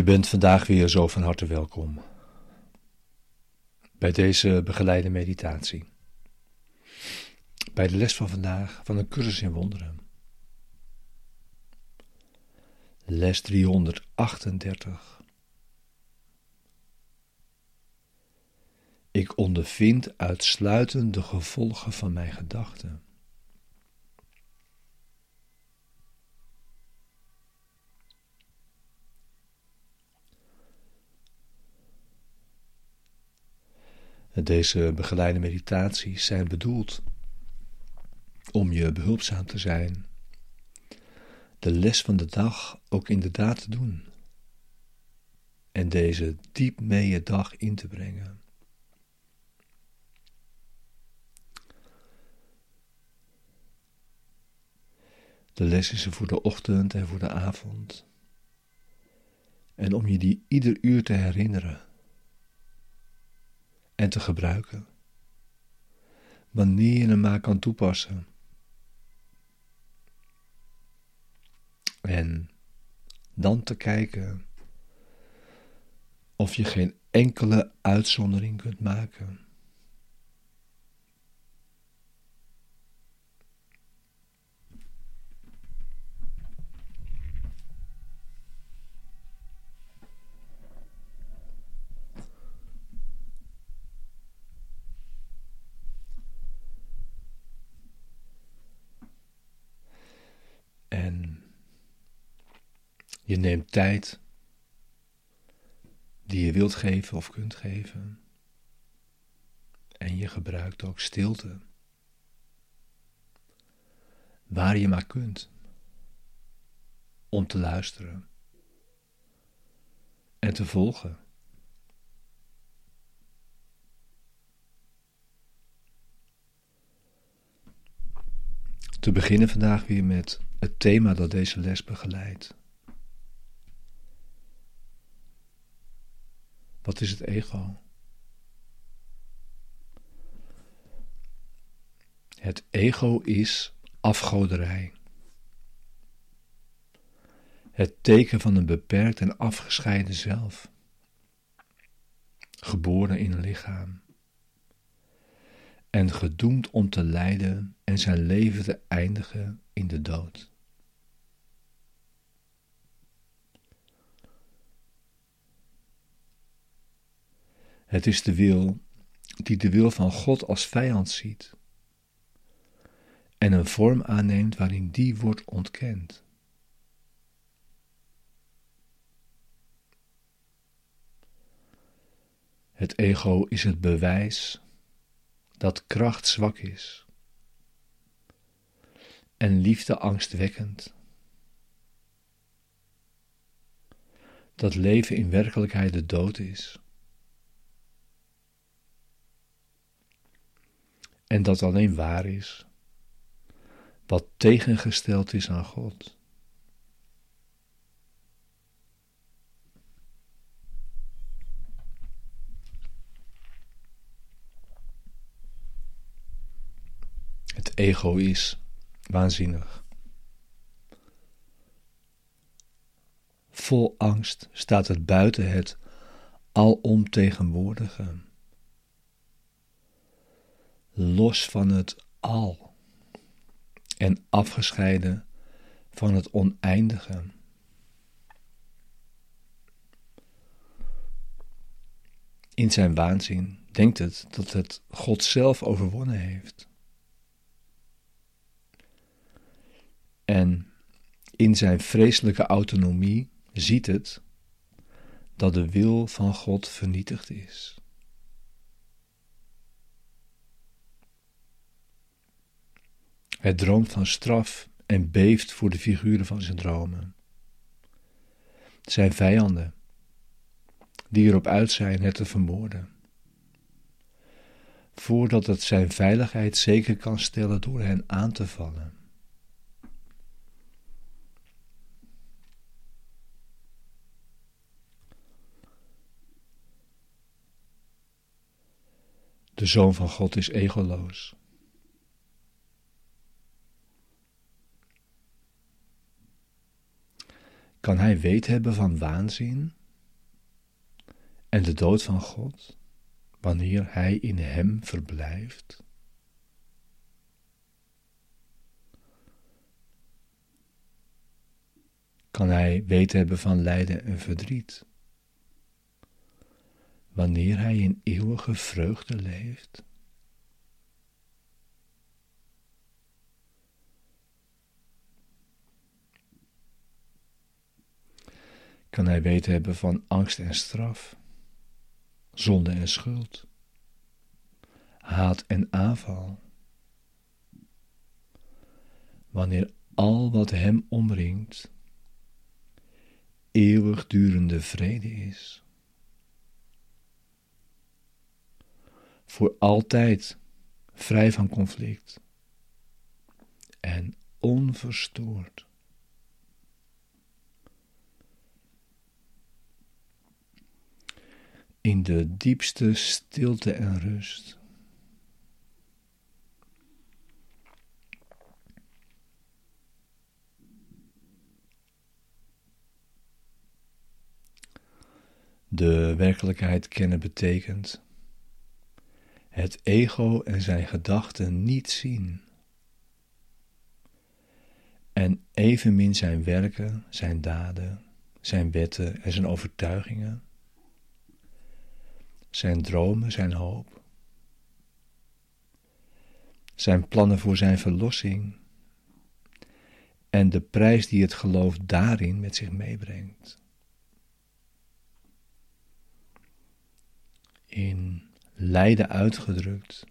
Je bent vandaag weer zo van harte welkom bij deze begeleide meditatie. Bij de les van vandaag van een cursus in wonderen. Les 338. Ik ondervind uitsluitend de gevolgen van mijn gedachten. Deze begeleide meditaties zijn bedoeld om je behulpzaam te zijn, de les van de dag ook inderdaad te doen en deze diep mee je dag in te brengen. De les is er voor de ochtend en voor de avond. En om je die ieder uur te herinneren en te gebruiken. Wanneer je hem maar kan toepassen. En dan te kijken of je geen enkele uitzondering kunt maken. En je neemt tijd die je wilt geven of kunt geven. En je gebruikt ook stilte. Waar je maar kunt. Om te luisteren. En te volgen. Te beginnen vandaag weer met het thema dat deze les begeleidt. Wat is het ego? Het ego is afgoderij. Het teken van een beperkt en afgescheiden zelf. Geboren in een lichaam. En gedoemd om te lijden en zijn leven te eindigen in de dood. Het is de wil die de wil van God als vijand ziet en een vorm aanneemt waarin die wordt ontkend. Het ego is het bewijs dat kracht zwak is en liefde angstwekkend. Dat leven in werkelijkheid de dood is. En dat alleen waar is wat tegengesteld is aan God. Het ego is waanzinnig. Vol angst staat het buiten het alomtegenwoordige los van het al en afgescheiden van het oneindige. In zijn waanzin denkt het dat het God zelf overwonnen heeft. En in zijn vreselijke autonomie ziet het dat de wil van God vernietigd is. Hij droomt van straf en beeft voor de figuren van zijn dromen. Zijn vijanden, die erop uit zijn het te vermoorden. Voordat het zijn veiligheid zeker kan stellen door hen aan te vallen. De Zoon van God is egoloos. Kan hij weet hebben van waanzin en de dood van God, wanneer Hij in Hem verblijft? Kan Hij weten hebben van lijden en verdriet? Wanneer Hij in eeuwige vreugde leeft? Kan hij weten hebben van angst en straf, zonde en schuld, haat en aanval. Wanneer al wat hem omringt eeuwigdurende vrede is. Voor altijd vrij van conflict en onverstoord. In de diepste stilte en rust. De werkelijkheid kennen betekent het ego en zijn gedachten niet zien. En evenmin zijn werken, zijn daden, zijn wetten en zijn overtuigingen zijn dromen, zijn hoop, zijn plannen voor zijn verlossing en de prijs die het geloof daarin met zich meebrengt. In lijden uitgedrukt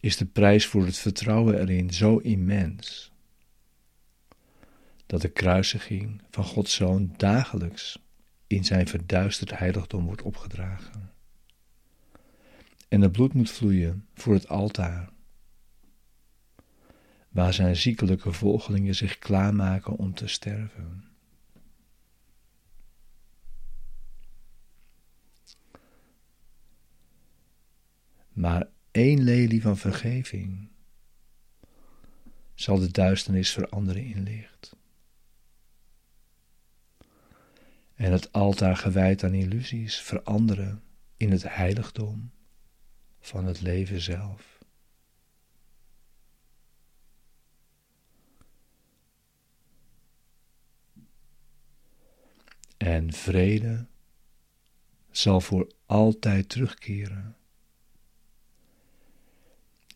is de prijs voor het vertrouwen erin zo immens dat de kruisiging van Gods Zoon dagelijks in zijn verduisterd heiligdom wordt opgedragen. En het bloed moet vloeien voor het altaar, waar zijn ziekelijke volgelingen zich klaarmaken om te sterven. Maar één lelie van vergeving zal de duisternis veranderen in licht. En het altaar gewijd aan illusies veranderen in het heiligdom van het leven zelf. En vrede zal voor altijd terugkeren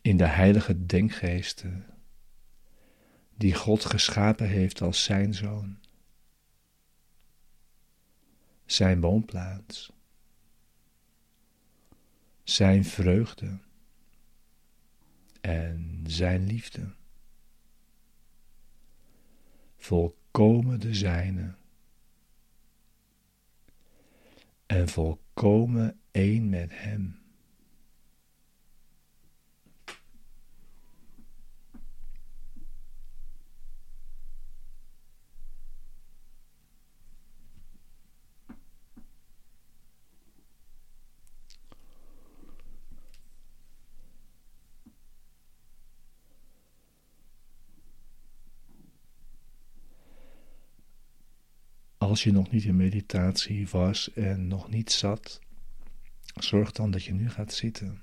in de heilige denkgeesten die God geschapen heeft als zijn zoon zijn woonplaats, zijn vreugde en zijn liefde. Volkomen de zijne en volkomen één met hem. Als je nog niet in meditatie was en nog niet zat, zorg dan dat je nu gaat zitten.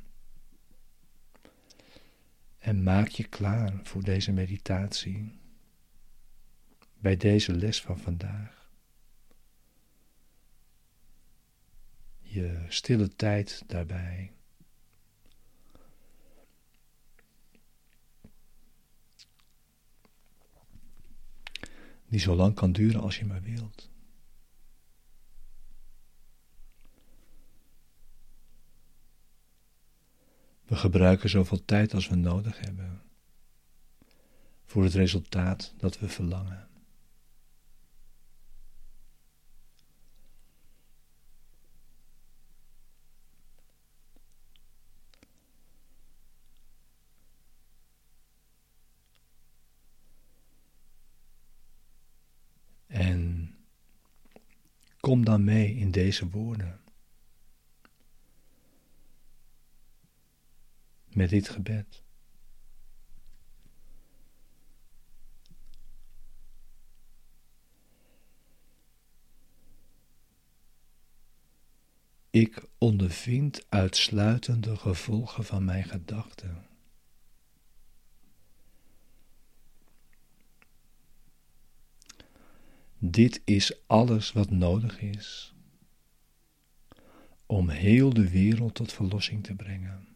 En maak je klaar voor deze meditatie. Bij deze les van vandaag. Je stille tijd daarbij. Die zo lang kan duren als je maar wilt. We gebruiken zoveel tijd als we nodig hebben voor het resultaat dat we verlangen. En kom dan mee in deze woorden. Met dit gebed. Ik ondervind uitsluitend de gevolgen van mijn gedachten. Dit is alles wat nodig is om heel de wereld tot verlossing te brengen.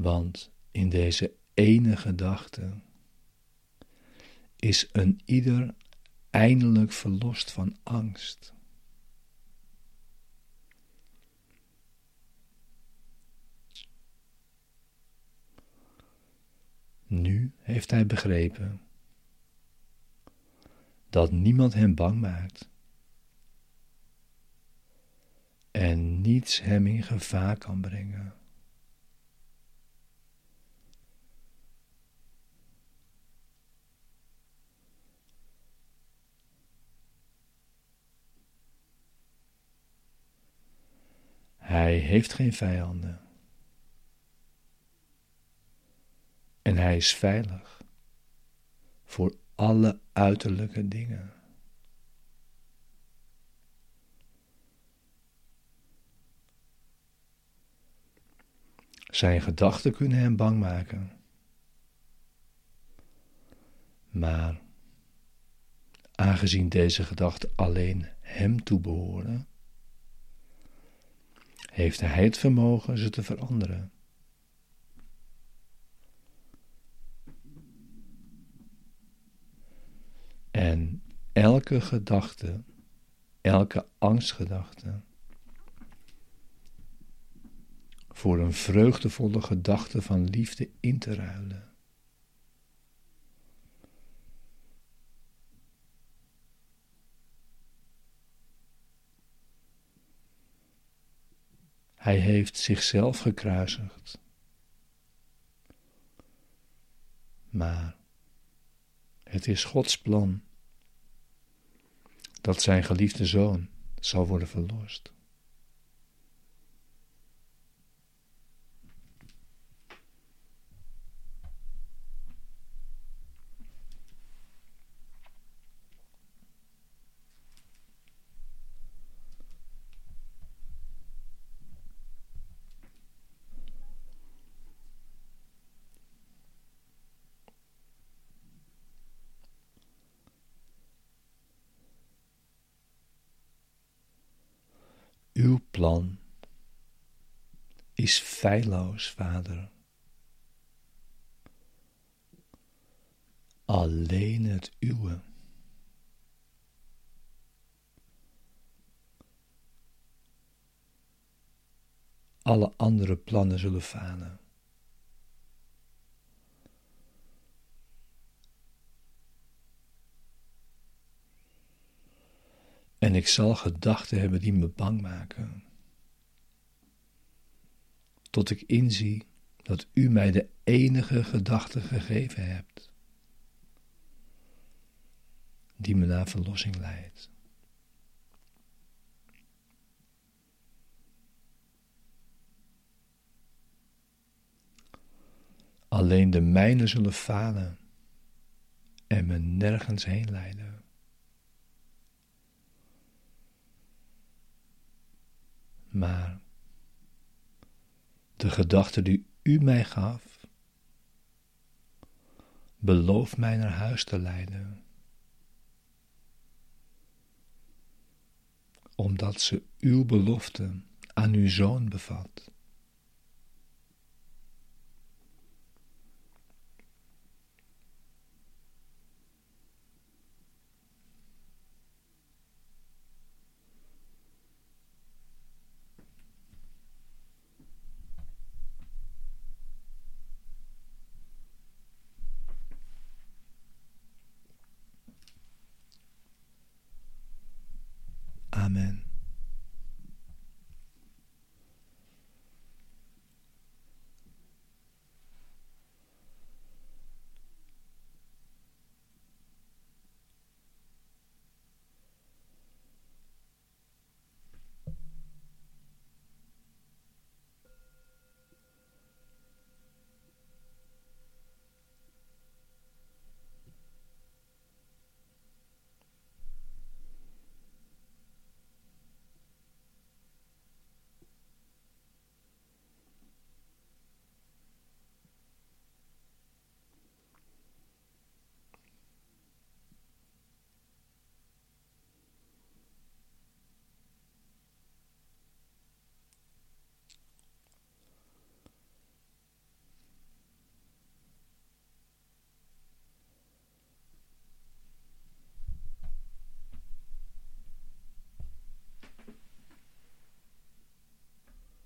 Want in deze ene gedachte is een ieder eindelijk verlost van angst. Nu heeft hij begrepen dat niemand hem bang maakt en niets hem in gevaar kan brengen. Hij heeft geen vijanden. En hij is veilig voor alle uiterlijke dingen. Zijn gedachten kunnen hem bang maken. Maar aangezien deze gedachten alleen hem toebehoren, heeft hij het vermogen ze te veranderen. En elke gedachte, elke angstgedachte, voor een vreugdevolle gedachte van liefde in te ruilen. Hij heeft zichzelf gekruisigd. Maar het is Gods plan dat zijn geliefde zoon zal worden verlost. Uw plan is feilloos, Vader. Alleen het uwe. Alle andere plannen zullen falen. En ik zal gedachten hebben die me bang maken. Tot ik inzie dat u mij de enige gedachte gegeven hebt, die me naar verlossing leidt. Alleen de mijne zullen falen en me nergens heen leiden. maar de gedachte die u mij gaf, beloof mij naar huis te leiden, omdat ze uw belofte aan uw zoon bevat.